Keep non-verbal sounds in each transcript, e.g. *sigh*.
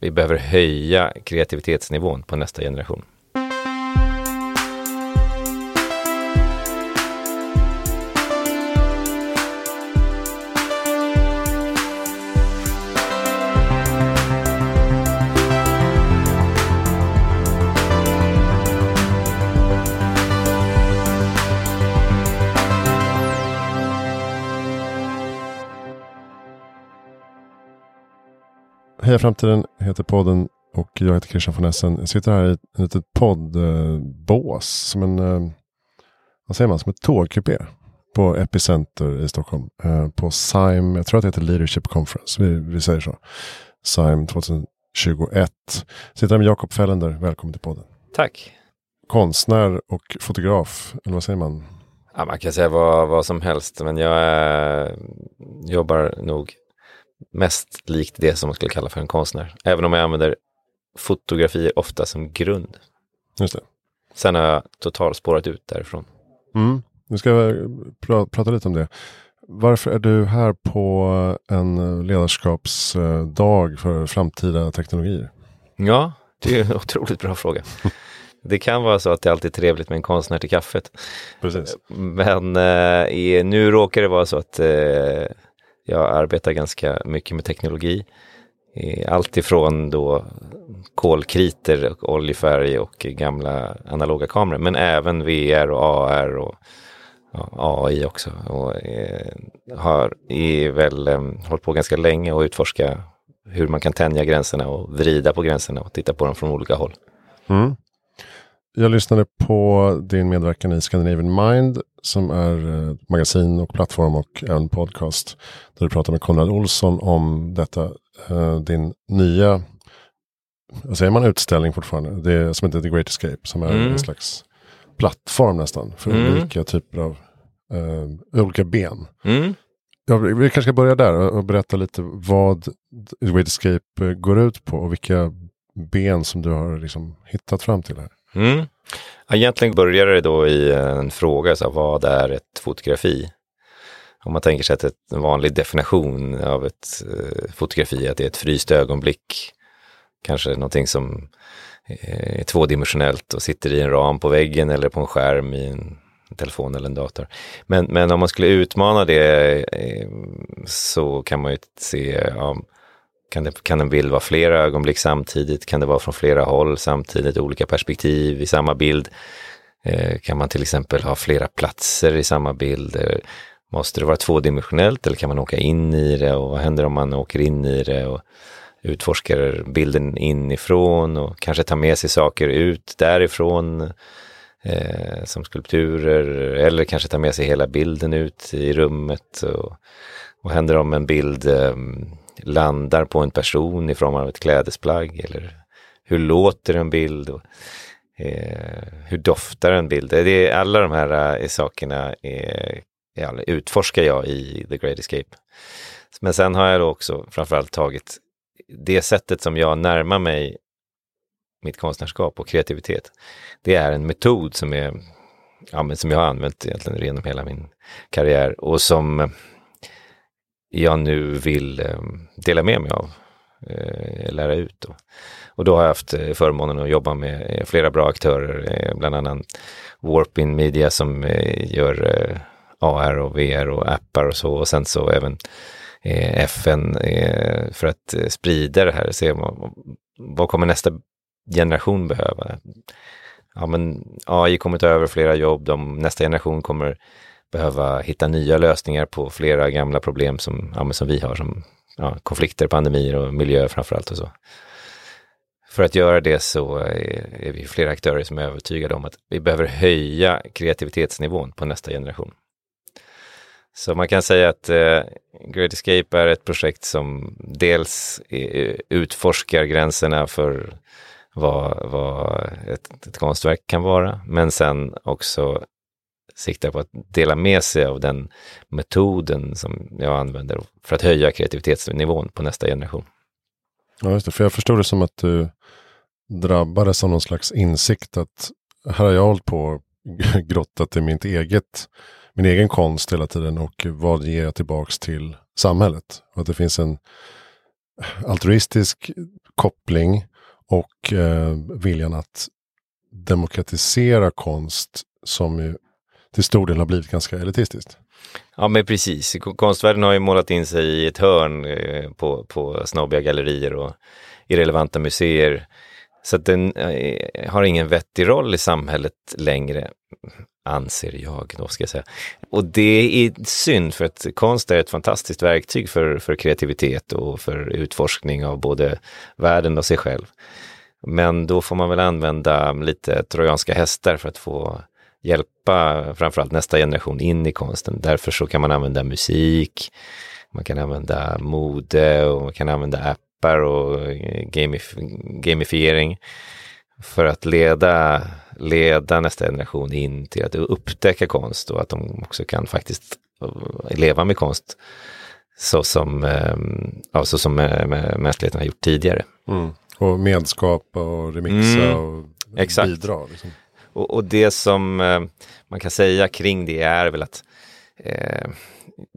vi behöver höja kreativitetsnivån på nästa generation. Heja Framtiden heter podden och jag heter Christian von Essen. Jag sitter här i ett litet poddbås. Som en, eh, vad säger man, som ett tågkupé. På Epicenter i Stockholm. Eh, på SIME, jag tror att det heter Leadership Conference. Vi, vi säger så. SIME 2021. Sitter här med Jakob Fällender. Välkommen till podden. Tack. Konstnär och fotograf. Eller vad säger man? Ja, man kan säga vad, vad som helst, men jag äh, jobbar nog mest likt det som man skulle kalla för en konstnär. Även om jag använder fotografier ofta som grund. Just det. Sen har jag totalt spårat ut därifrån. Mm. Nu ska vi pra prata lite om det. Varför är du här på en ledarskapsdag för framtida teknologier? Ja, det är en *laughs* otroligt bra fråga. Det kan vara så att det alltid är trevligt med en konstnär till kaffet. Precis. Men eh, nu råkar det vara så att eh, jag arbetar ganska mycket med teknologi. Allt ifrån då kolkriter och oljefärg och gamla analoga kameror. Men även VR och AR och ja, AI också. Och eh, har är väl eh, hållit på ganska länge och utforska hur man kan tänja gränserna och vrida på gränserna och titta på dem från olika håll. Mm. Jag lyssnade på din medverkan i Scandinavian Mind som är eh, magasin och plattform och även podcast. Där du pratar med Konrad Olsson om detta. Eh, din nya, vad säger man utställning fortfarande? Det är som heter The Great Escape som är mm. en slags plattform nästan för mm. olika typer av uh, olika ben. Mm. Ja, vi kanske ska börja där och berätta lite vad The Great Escape går ut på och vilka ben som du har liksom hittat fram till här. Mm. Egentligen började det då i eh, en fråga, så här, vad är ett fotografi? Om man tänker sig att en vanlig definition av ett eh, fotografi är att det är ett fryst ögonblick. Kanske någonting som eh, är tvådimensionellt och sitter i en ram på väggen eller på en skärm i en telefon eller en dator. Men, men om man skulle utmana det eh, så kan man ju se ja, kan, det, kan en bild vara flera ögonblick samtidigt? Kan det vara från flera håll samtidigt, olika perspektiv i samma bild? Eh, kan man till exempel ha flera platser i samma bild? Eh, måste det vara tvådimensionellt eller kan man åka in i det och vad händer om man åker in i det och utforskar bilden inifrån och kanske tar med sig saker ut därifrån eh, som skulpturer eller kanske tar med sig hela bilden ut i rummet. Och vad händer om en bild eh, landar på en person i form av ett klädesplagg eller hur låter en bild och eh, hur doftar en bild. Det är, alla de här eh, sakerna är, är, utforskar jag i The Great Escape. Men sen har jag då också framförallt tagit det sättet som jag närmar mig mitt konstnärskap och kreativitet. Det är en metod som, är, ja, men som jag har använt egentligen genom hela min karriär och som jag nu vill eh, dela med mig av, eh, lära ut. Då. Och då har jag haft eh, förmånen att jobba med flera bra aktörer, bland annat Warpin Media som gör AR och VR och appar och så och sen så även FN för att sprida det här, se vad, vad kommer nästa generation behöva? Ja men AI kommer ta över flera jobb, de, nästa generation kommer behöva hitta nya lösningar på flera gamla problem som, ja, som vi har, som ja, konflikter, pandemier och miljö framförallt och så. För att göra det så är, är vi flera aktörer som är övertygade om att vi behöver höja kreativitetsnivån på nästa generation. Så man kan säga att eh, Great Escape är ett projekt som dels utforskar gränserna för vad, vad ett, ett konstverk kan vara, men sen också siktar på att dela med sig av den metoden som jag använder för att höja kreativitetsnivån på nästa generation. Ja, just det. För jag förstod det som att du drabbades av någon slags insikt att här har jag hållit på och *laughs* grottat i mitt eget, min egen konst hela tiden och vad ger jag tillbaks till samhället? Och att det finns en altruistisk koppling och eh, viljan att demokratisera konst som ju till stor del har blivit ganska elitistiskt. Ja men precis, konstvärlden har ju målat in sig i ett hörn eh, på, på snobbiga gallerier och irrelevanta museer. Så att den eh, har ingen vettig roll i samhället längre, anser jag då ska jag säga. Och det är synd för att konst är ett fantastiskt verktyg för, för kreativitet och för utforskning av både världen och sig själv. Men då får man väl använda lite trojanska hästar för att få hjälpa framförallt nästa generation in i konsten. Därför så kan man använda musik, man kan använda mode och man kan använda appar och eh, gamif gamifiering för att leda, leda nästa generation in till att upptäcka konst och att de också kan faktiskt eh, leva med konst så som, ja, så som mänskligheten har gjort tidigare. Mm. Och medskapa och remixa mm. och Exakt. bidra. Liksom. Och, och, det som eh, man kan säga kring det är väl att eh,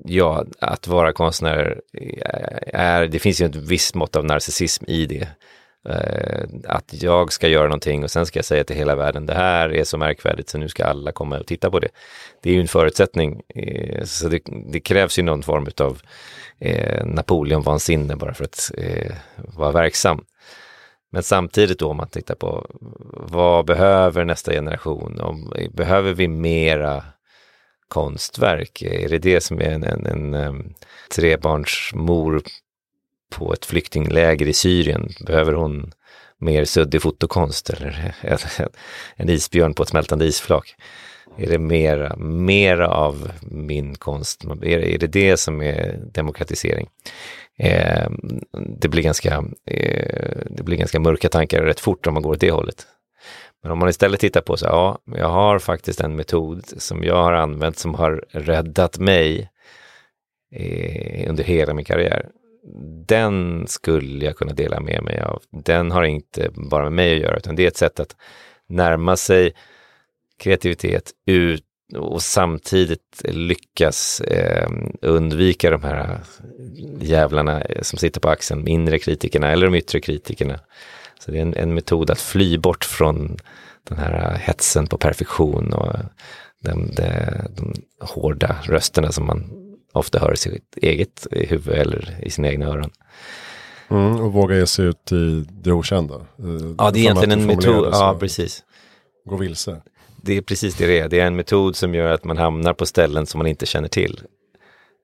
ja, att vara konstnär eh, är, det finns ju ett visst mått av narcissism i det. Eh, att jag ska göra någonting och sen ska jag säga till hela världen, det här är så märkvärdigt så nu ska alla komma och titta på det. Det är ju en förutsättning, eh, så det, det, krävs ju någon form av eh, Napoleon-vansinne bara för att eh, vara verksam. Men samtidigt då om man tittar på vad behöver nästa generation? Om, behöver vi mera konstverk? Är det det som är en, en, en, en trebarnsmor på ett flyktingläger i Syrien? Behöver hon mer suddig fotokonst eller en isbjörn på ett smältande isflak? Är det mera, mera av min konst? Är, är det det som är demokratisering? Eh, det, blir ganska, eh, det blir ganska mörka tankar rätt fort om man går åt det hållet. Men om man istället tittar på så, ja, jag har faktiskt en metod som jag har använt som har räddat mig eh, under hela min karriär. Den skulle jag kunna dela med mig av. Den har inte bara med mig att göra, utan det är ett sätt att närma sig kreativitet ut och samtidigt lyckas eh, undvika de här jävlarna som sitter på axeln, inre kritikerna eller de yttre kritikerna. Så det är en, en metod att fly bort från den här hetsen på perfektion och de, de, de hårda rösterna som man ofta hör i sitt eget huvud eller i sina egna öron. Mm, och våga ge sig ut i det okända. Ja, det är egentligen en metod. Ja, precis. Gå vilse det är precis det det är. Det är en metod som gör att man hamnar på ställen som man inte känner till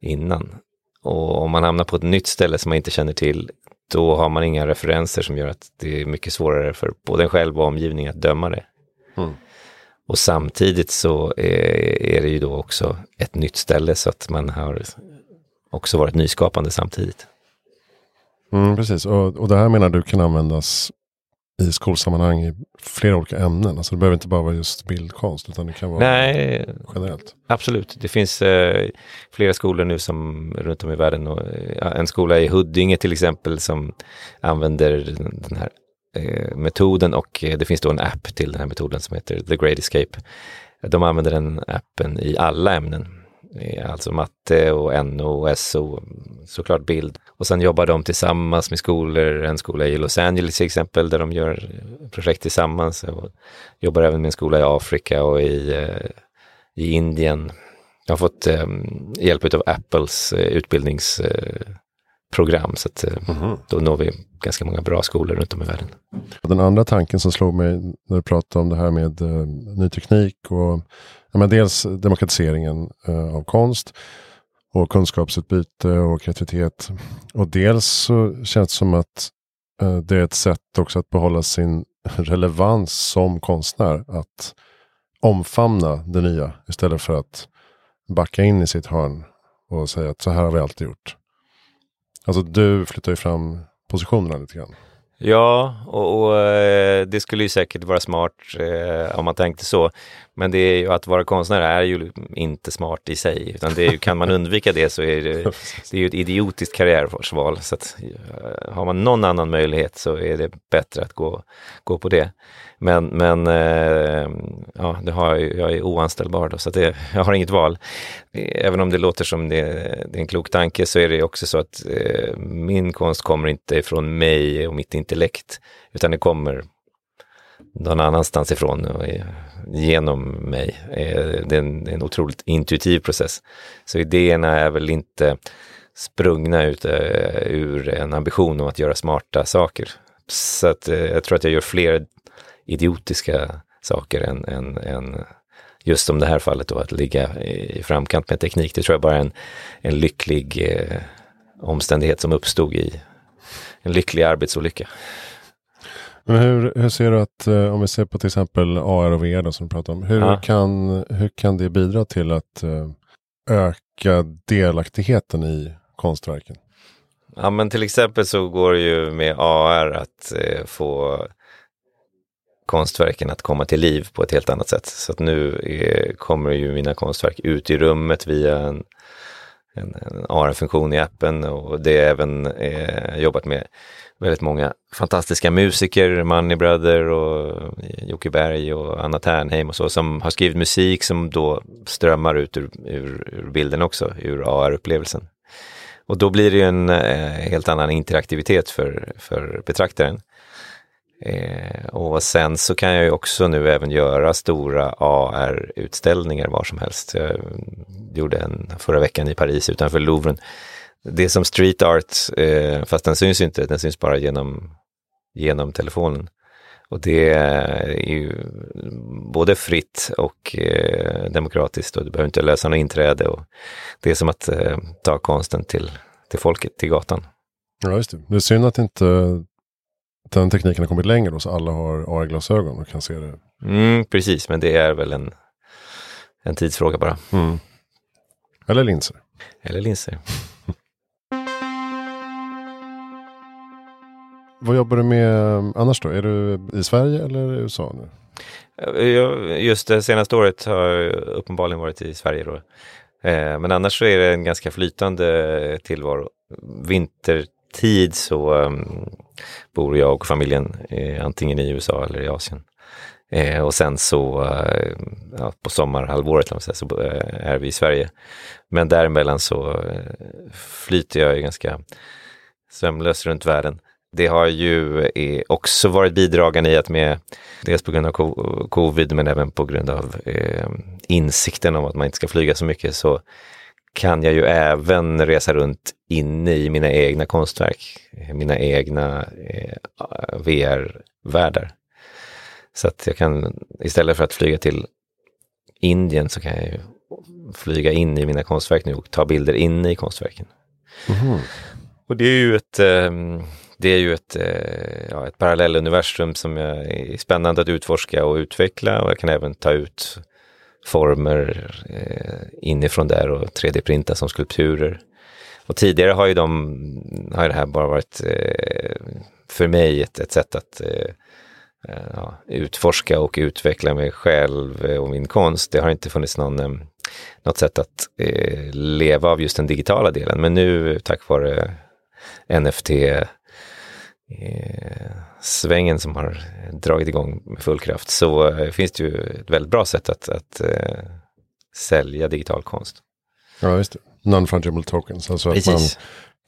innan. Och om man hamnar på ett nytt ställe som man inte känner till, då har man inga referenser som gör att det är mycket svårare för både en själv och omgivningen att döma det. Mm. Och samtidigt så är, det ju då också ett nytt ställe så att man har också varit nyskapande samtidigt. Mm, precis, och, och det här menar du kan användas i skolsammanhang i flera olika ämnen. Alltså det behöver inte bara vara just bildkonst utan det kan vara Nej, generellt. Absolut, det finns eh, flera skolor nu som runt om i världen och eh, en skola i Huddinge till exempel som använder den här eh, metoden och eh, det finns då en app till den här metoden som heter The Great Escape. De använder den appen i alla ämnen Eh, alltså matte och NO och SO, såklart bild. Och sen jobbar de tillsammans med skolor, en skola i Los Angeles till exempel, där de gör projekt tillsammans. Och jobbar även med en skola i Afrika och i, eh, i Indien. Jag har fått ehm, hjälp av Apples eh, utbildnings uh, så att, mm. då når vi ganska många bra skolor runt om i världen. Den andra tanken som slog mig när du pratade om det här med ny teknik och ja, men dels demokratiseringen eh, av konst och kunskapsutbyte och kreativitet. Och dels så känns det som att eh, det är ett sätt också att behålla sin *laughs* relevans som konstnär. Att omfamna det nya istället för att backa in i sitt hörn och säga att så här har vi alltid gjort. Alltså du flyttar ju fram positionerna lite grann. Ja, och, och, eh, det skulle ju säkert vara smart eh, om man tänkte så. Men det är ju att vara konstnär är ju inte smart i sig, utan det är, kan man undvika det så är det, det är ju ett idiotiskt karriärval. Så att, eh, har man någon annan möjlighet så är det bättre att gå, gå på det. Men, men eh, ja, det har jag, jag är oanställbar då, så det, jag har inget val. Även om det låter som det, det är en klok tanke så är det också så att eh, min konst kommer inte ifrån mig och mitt intellekt, utan det kommer någon annanstans ifrån och genom mig. Eh, det är en, en otroligt intuitiv process. Så idéerna är väl inte sprungna ut eh, ur en ambition om att göra smarta saker. Så att eh, jag tror att jag gör fler idiotiska saker än, än, än just som det här fallet då, att ligga i framkant med teknik. Det tror jag bara är en, en lycklig eh, omständighet som uppstod i en lycklig arbetsolycka. Men hur, hur ser du att, eh, om vi ser på till exempel AR och VR då, som du pratar om, hur, ja. kan, hur kan det bidra till att eh, öka delaktigheten i konstverken? Ja men till exempel så går det ju med AR att eh, få konstverken att komma till liv på ett helt annat sätt. Så att nu är, kommer ju mina konstverk ut i rummet via en, en, en AR-funktion i appen och det är även eh, jobbat med väldigt många fantastiska musiker, Money Brother och eh, Jocke Berg och Anna Ternheim och så, som har skrivit musik som då strömmar ut ur, ur, ur bilden också, ur AR-upplevelsen. Och då blir det ju en eh, helt annan interaktivitet för, för betraktaren. Eh, och sen så kan jag ju också nu även göra stora AR-utställningar var som helst. Jag gjorde en förra veckan i Paris utanför Louvren. Det är som street art, eh, fast den syns inte, den syns bara genom, genom telefonen. Och det är ju både fritt och eh, demokratiskt och du behöver inte lösa något inträde. Och det är som att eh, ta konsten till, till folket, till gatan. Ja, just det. Det är synd att inte den tekniken har kommit längre då, så alla har AR-glasögon och kan se det. Mm, precis, men det är väl en, en tidsfråga bara. Mm. Eller linser. Eller linser. *laughs* Vad jobbar du med annars då? Är du i Sverige eller i USA nu? Just det senaste året har jag uppenbarligen varit i Sverige då. Eh, men annars så är det en ganska flytande tillvaro. Vintertid så um, bor jag och familjen eh, antingen i USA eller i Asien. Eh, och sen så eh, ja, på sommarhalvåret säga, så eh, är vi i Sverige. Men däremellan så eh, flyter jag ganska sömlöst runt världen. Det har ju eh, också varit bidragande i att med, dels på grund av covid men även på grund av eh, insikten om att man inte ska flyga så mycket så kan jag ju även resa runt inne i mina egna konstverk, mina egna eh, VR-världar. Så att jag kan, istället för att flyga till Indien så kan jag ju flyga in i mina konstverk nu och ta bilder inne i konstverken. Mm. Och det är ju ett, ehm, det är ju ett, eh, ja, ett parallelluniversum som är spännande att utforska och utveckla och jag kan även ta ut former eh, inifrån där och 3D-printa som skulpturer. Och tidigare har ju de, har det här bara varit eh, för mig ett, ett sätt att eh, eh ja, utforska och utveckla mig själv eh, och min konst. Det har inte funnits någon, eh, något sätt att eh, leva av just den digitala delen. Men nu tack vare NFT Eh, svängen som har dragit igång med full kraft så eh, finns det ju ett väldigt bra sätt att, att uh, sälja digital konst. Ja, just det. Non-fungible tokens, alltså Precis. att man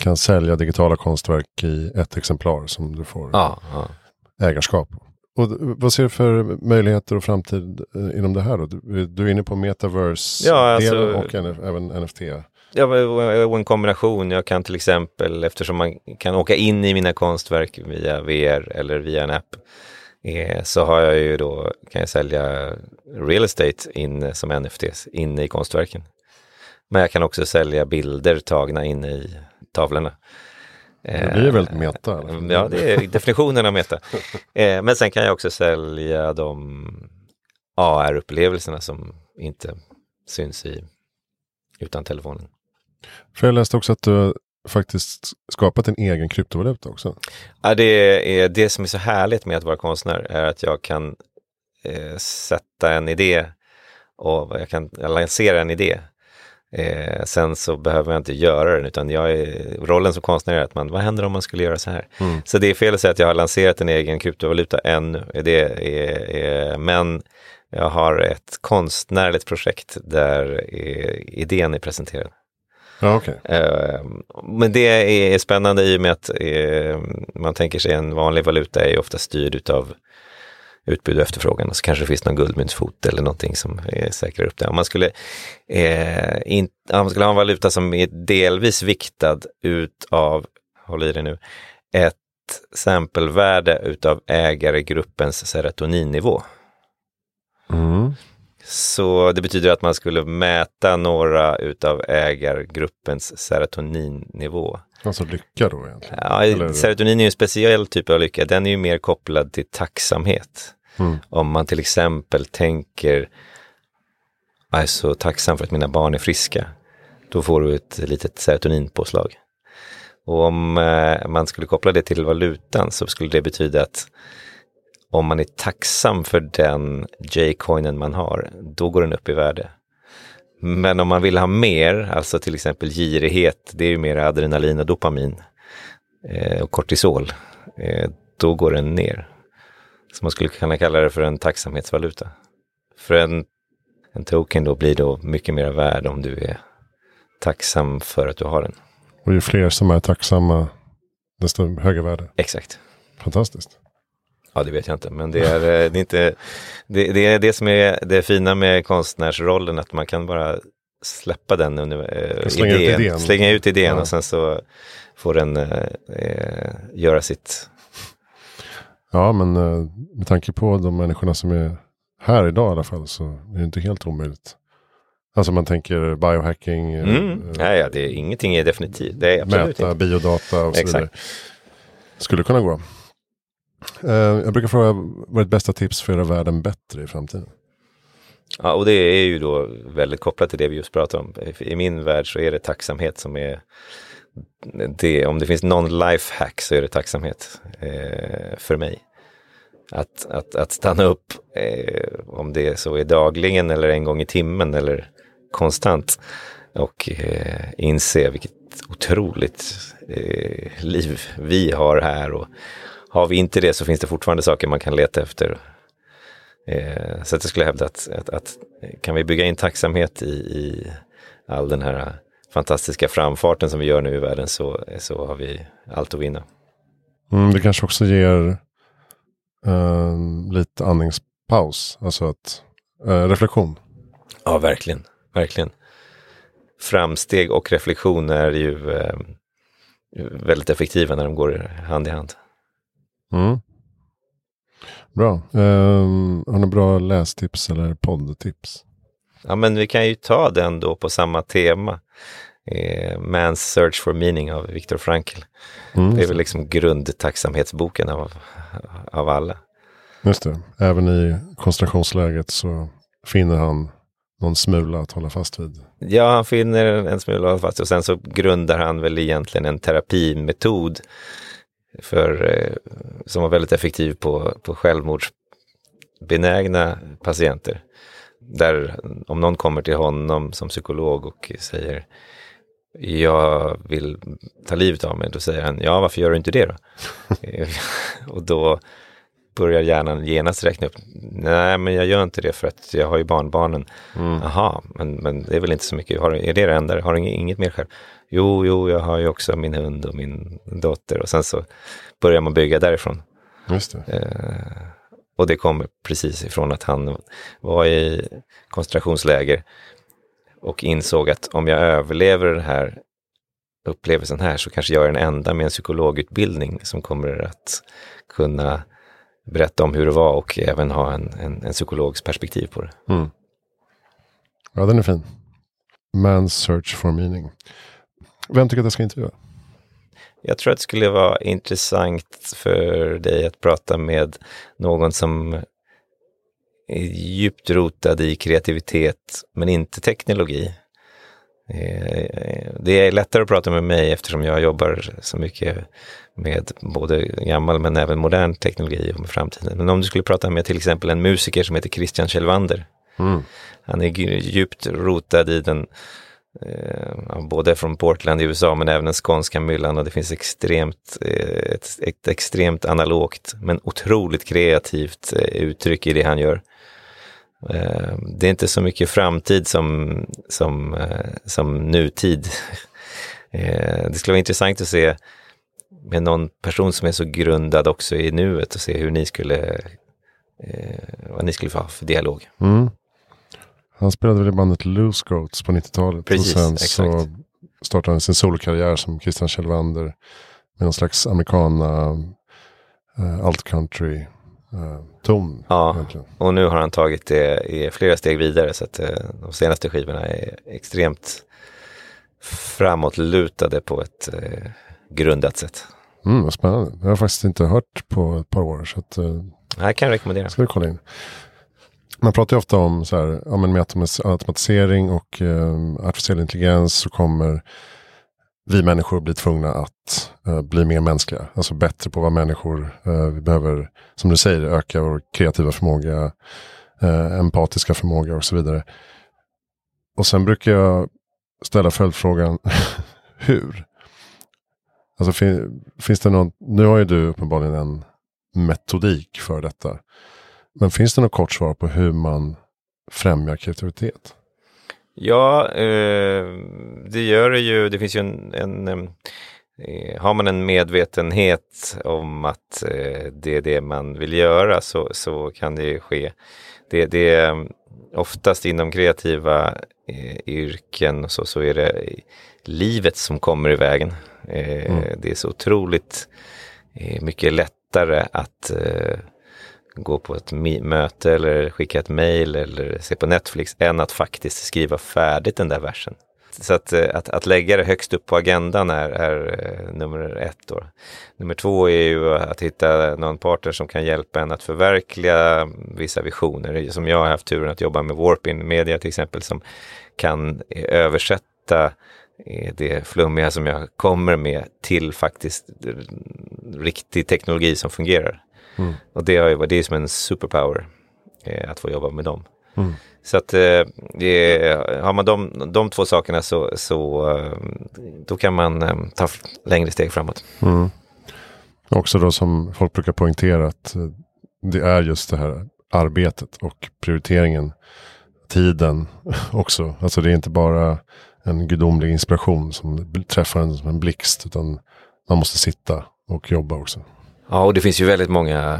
kan sälja digitala konstverk i ett exemplar som du får ja, ja. ägarskap. Och vad ser du för möjligheter och framtid inom det här då? Du, du är inne på metaverse ja, alltså, och även NFT. Ja, och en kombination. Jag kan till exempel, eftersom man kan åka in i mina konstverk via VR eller via en app, eh, så har jag ju då, kan jag sälja real estate in som NFTs inne i konstverken. Men jag kan också sälja bilder tagna inne i tavlorna. Det blir väldigt meta. Eller? Ja, det är definitionen av meta. Eh, men sen kan jag också sälja de AR-upplevelserna som inte syns i utan telefonen. För jag läste också att du faktiskt skapat en egen kryptovaluta också. Ja, det är det som är så härligt med att vara konstnär är att jag kan eh, sätta en idé och jag kan lansera en idé. Eh, sen så behöver jag inte göra den utan jag är, rollen som konstnär är att man, vad händer om man skulle göra så här? Mm. Så det är fel att säga att jag har lanserat en egen kryptovaluta ännu, det är, är, men jag har ett konstnärligt projekt där idén är presenterad. Ja, okay. Eh, men det är spännande i och med att eh, man tänker sig en vanlig valuta är ofta styrd av utbud och efterfrågan och så kanske det finns någon guldmyntsfot eller någonting som säkrar upp det. Om man skulle, eh, in, om man skulle ha en valuta som är delvis viktad utav, håll i det nu, ett sampelvärde utav ägaregruppens serotoninnivå. Mm. Så det betyder att man skulle mäta några utav ägargruppens serotoninnivå. Alltså lycka då egentligen? Ja, Eller... serotonin är ju en speciell typ av lycka. Den är ju mer kopplad till tacksamhet. Mm. Om man till exempel tänker, jag är så tacksam för att mina barn är friska. Då får du ett litet serotoninpåslag. Och om eh, man skulle koppla det till valutan så skulle det betyda att om man är tacksam för den J-coinen man har, då går den upp i värde. Men om man vill ha mer, alltså till exempel girighet, det är ju mer adrenalin och dopamin eh, och kortisol, eh, då går den ner. Så man skulle kunna kalla det för en tacksamhetsvaluta. För en, en token då blir då mycket mer värd om du är tacksam för att du har den. Och ju fler som är tacksamma, desto högre värde. Exakt. Fantastiskt. Ja, det vet jag inte, men det är, eh, det är inte, det, det, är det som är det fina med konstnärsrollen, att man kan bara släppa den äh, slänga idén, ut idén, slänga ut idén ja. och sen så får den eh, eh, göra sitt. Ja, men eh, med tanke på de människorna som är här idag i alla fall så är det inte helt omöjligt. Alltså man tänker biohacking. Mm. Eh, ja, ja, det är, ingenting är definitivt. Det är mäta inte. biodata och så Exakt. vidare. Skulle kunna gå. Eh, jag brukar fråga, vad är ditt bästa tips för att göra världen bättre i framtiden? Ja, och det är ju då väldigt kopplat till det vi just pratade om. I min värld så är det tacksamhet som är det. Om det finns någon lifehack så är det tacksamhet eh, för mig. Att, att, att stanna upp, eh, om det så är dagligen eller en gång i timmen eller konstant och eh, inse vilket otroligt eh, liv vi har här och har vi inte det så finns det fortfarande saker man kan leta efter. Eh, så att jag skulle hävda att, att, att, kan vi bygga in tacksamhet i, i all den här fantastiska framfarten som vi gör nu i världen så, så har vi allt att vinna. Mm, det kanske också ger uh, lite andningspaus, alltså att, uh, reflektion. Ja, verkligen, verkligen. Framsteg och reflektion är ju uh, väldigt effektiva när de går hand i hand. Mm. Bra. Um, har ni bra lästips eller poddtips? Ja, men vi kan ju ta den då på samma tema. Eh, Man's Search for Meaning av Viktor Frankl. Mm, det är väl liksom grundtacksamhetsboken av, av alla. Just det. Även i koncentrationsläget så finner han någon smula att hålla fast vid. Ja, han finner en smula att hålla fast vid och sen så grundar han väl egentligen en terapimetod för, eh, som var väldigt effektiv på, på självmordsbenägna patienter. Där om någon kommer till honom som psykolog och säger jag vill ta livet av mig, då säger han ja varför gör du inte det då? *laughs* *laughs* och då börjar hjärnan genast räkna upp, nej men jag gör inte det för att jag har ju barnbarnen. Mm. Jaha, men, men det är väl inte så mycket, har, är det det enda, har du inget mer själv? Jo, jo, jag har ju också min hund och min dotter och sen så börjar man bygga därifrån. Just det. Eh, och det kommer precis ifrån att han var i koncentrationsläger och insåg att om jag överlever den här upplevelsen här så kanske jag är den enda med en psykologutbildning som kommer att kunna berätta om hur det var och även ha en, en, en psykologs perspektiv på det. Mm. Ja, den är fin. Man's search for meaning. Vem tycker att jag ska intervjua? Jag tror att det skulle vara intressant för dig att prata med någon som är djupt rotad i kreativitet men inte teknologi. Eh, det är lättare att prata med mig eftersom jag jobbar så mycket med både gammal men även modern teknologi och med framtiden. Men om du skulle prata med till exempel en musiker som heter Christian Kjellvander. Mm. Han är djupt rotad i den eh, både från Portland i USA men även den skånska myllan och det finns extremt, eh, ett, ett, extremt analogt men otroligt kreativt eh, uttryck i det han gör. Eh, det är inte så mycket framtid som, som, eh, som nutid *laughs* Eh, det skulle vara intressant att se med någon person som är så grundad också i nuet och se hur ni skulle, vad ni skulle få ha för dialog. Mm. Han spelade väl i bandet Loose Goats på 90-talet. Precis, och sen exakt. så startade han sin solokarriär som Christian Kjellvander. Med någon slags americana, uh, alt country uh, ton. Ja. egentligen. Och nu har han tagit det i flera steg vidare så att eh, de senaste skivorna är extremt framåtlutade på ett eh, grundat sätt. Mm, vad spännande. Jag har faktiskt inte hört på ett par år. Så att, här kan jag rekommendera. ska vi kolla in. Man pratar ju ofta om så här, ja, men med automatisering och eh, artificiell intelligens så kommer vi människor blir tvungna att eh, bli mer mänskliga. Alltså bättre på vad människor. Eh, vi behöver, som du säger, öka vår kreativa förmåga, eh, empatiska förmåga och så vidare. Och sen brukar jag ställa följdfrågan, *laughs* hur? Alltså fin, finns det någon, nu har ju du uppenbarligen en metodik för detta. Men finns det något kort svar på hur man främjar kreativitet? Ja, eh, det gör det ju. Det finns ju en, en eh, har man en medvetenhet om att eh, det är det man vill göra så, så kan det ju ske. Det, det är oftast inom kreativa eh, yrken så, så är det livet som kommer i vägen. Eh, Mm. Det är så otroligt eh, mycket lättare att gå på ett möte eller skicka ett mejl eller se på Netflix än att faktiskt skriva färdigt den där versen. Så att, eh, att, att lägga det högst upp på agendan är, är eh, nummer ett. Då. Nummer två är ju att hitta någon partner som kan hjälpa en att förverkliga vissa visioner. Som jag har haft turen att jobba med Warpin Media till exempel som kan eh, översätta det flummiga som jag kommer med till faktiskt riktig teknologi som fungerar. Mm. Och det har ju det är som en superpower eh, att få jobba med dem. Mm. Så att eh, det, har man de, de två sakerna så, så eh, då kan man eh, ta längre steg framåt. Mm. Också då som folk brukar poängtera att eh, det är just det här arbetet och prioriteringen. Tiden *laughs* också. Alltså det är inte bara en gudomlig inspiration som träffar en som en blixt. Utan man måste sitta och jobba också. Ja, och det finns ju väldigt många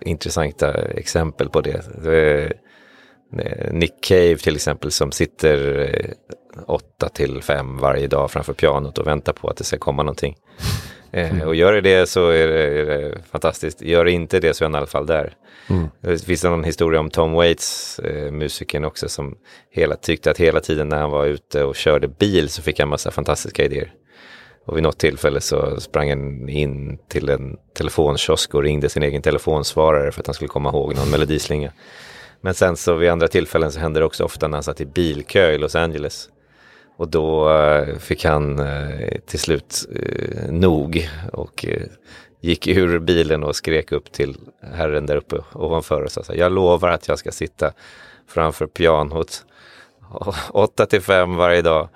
intressanta exempel på det. eh, Nick Cave till exempel som sitter eh, åtta till fem varje dag framför pianot och väntar på att det ska komma någonting. Eh, och gör det det så är det, är det fantastiskt. Gör det inte det så är han i alla fall där. Mm. Det finns någon historia om Tom Waits, eh, musikern också, som hela, tyckte att hela tiden när han var ute och körde bil så fick han massa fantastiska idéer. Och vid något tillfälle så sprang han in till en telefonkiosk och ringde sin egen telefonsvarare för att han skulle komma ihåg någon melodislinga. Men sen så vid andra tillfällen så hände det också ofta när han satt i bilkö i Los Angeles. Och då eh, fick han eh, till slut eh, nog och gick ur bilen och skrek upp till herren där uppe ovanför och sa så här, jag lovar att jag ska sitta framför pianot *laughs* åtta till fem varje dag.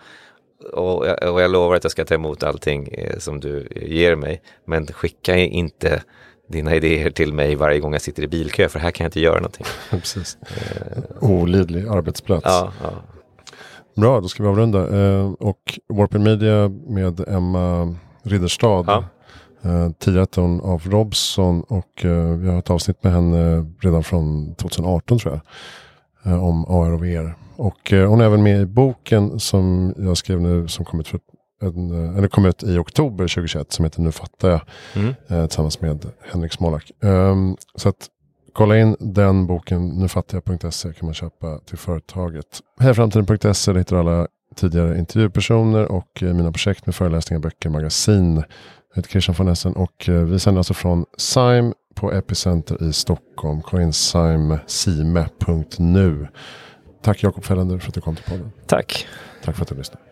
Och jag, och jag lovar att jag ska ta emot allting eh, som du ger mig. Men skicka inte dina idéer till mig varje gång jag sitter i bilkö för här kan jag inte göra någonting. *laughs* Precis. Olidlig arbetsplats. Ja, ja. Bra, då ska vi avrunda. Eh, och Warpin Media med Emma Ridderstad. Ja. Eh, hon av Robson och eh, vi har ett avsnitt med henne redan från 2018 tror jag. Eh, om AR och VR. Och eh, hon är även med i boken som jag skrev nu som kom ut, för en, eh, eller kom ut i oktober 2021 som heter Nu fattar jag. Mm. eh, tillsammans med Henrik Smolak. Um, så att kolla in den boken, nufattiga.se kan man köpa till företaget. Hejaframtiden.se, där hittar alla tidigare intervjupersoner och eh, mina projekt med föreläsningar, böcker, magasin. Jag heter Christian von Essen och eh, vi sänder alltså från Sime på Epicenter i Stockholm. Kolla in sime.nu. Tack Jakob Fellander för att du kom till podden. Tack. Tack för att du lyssnade.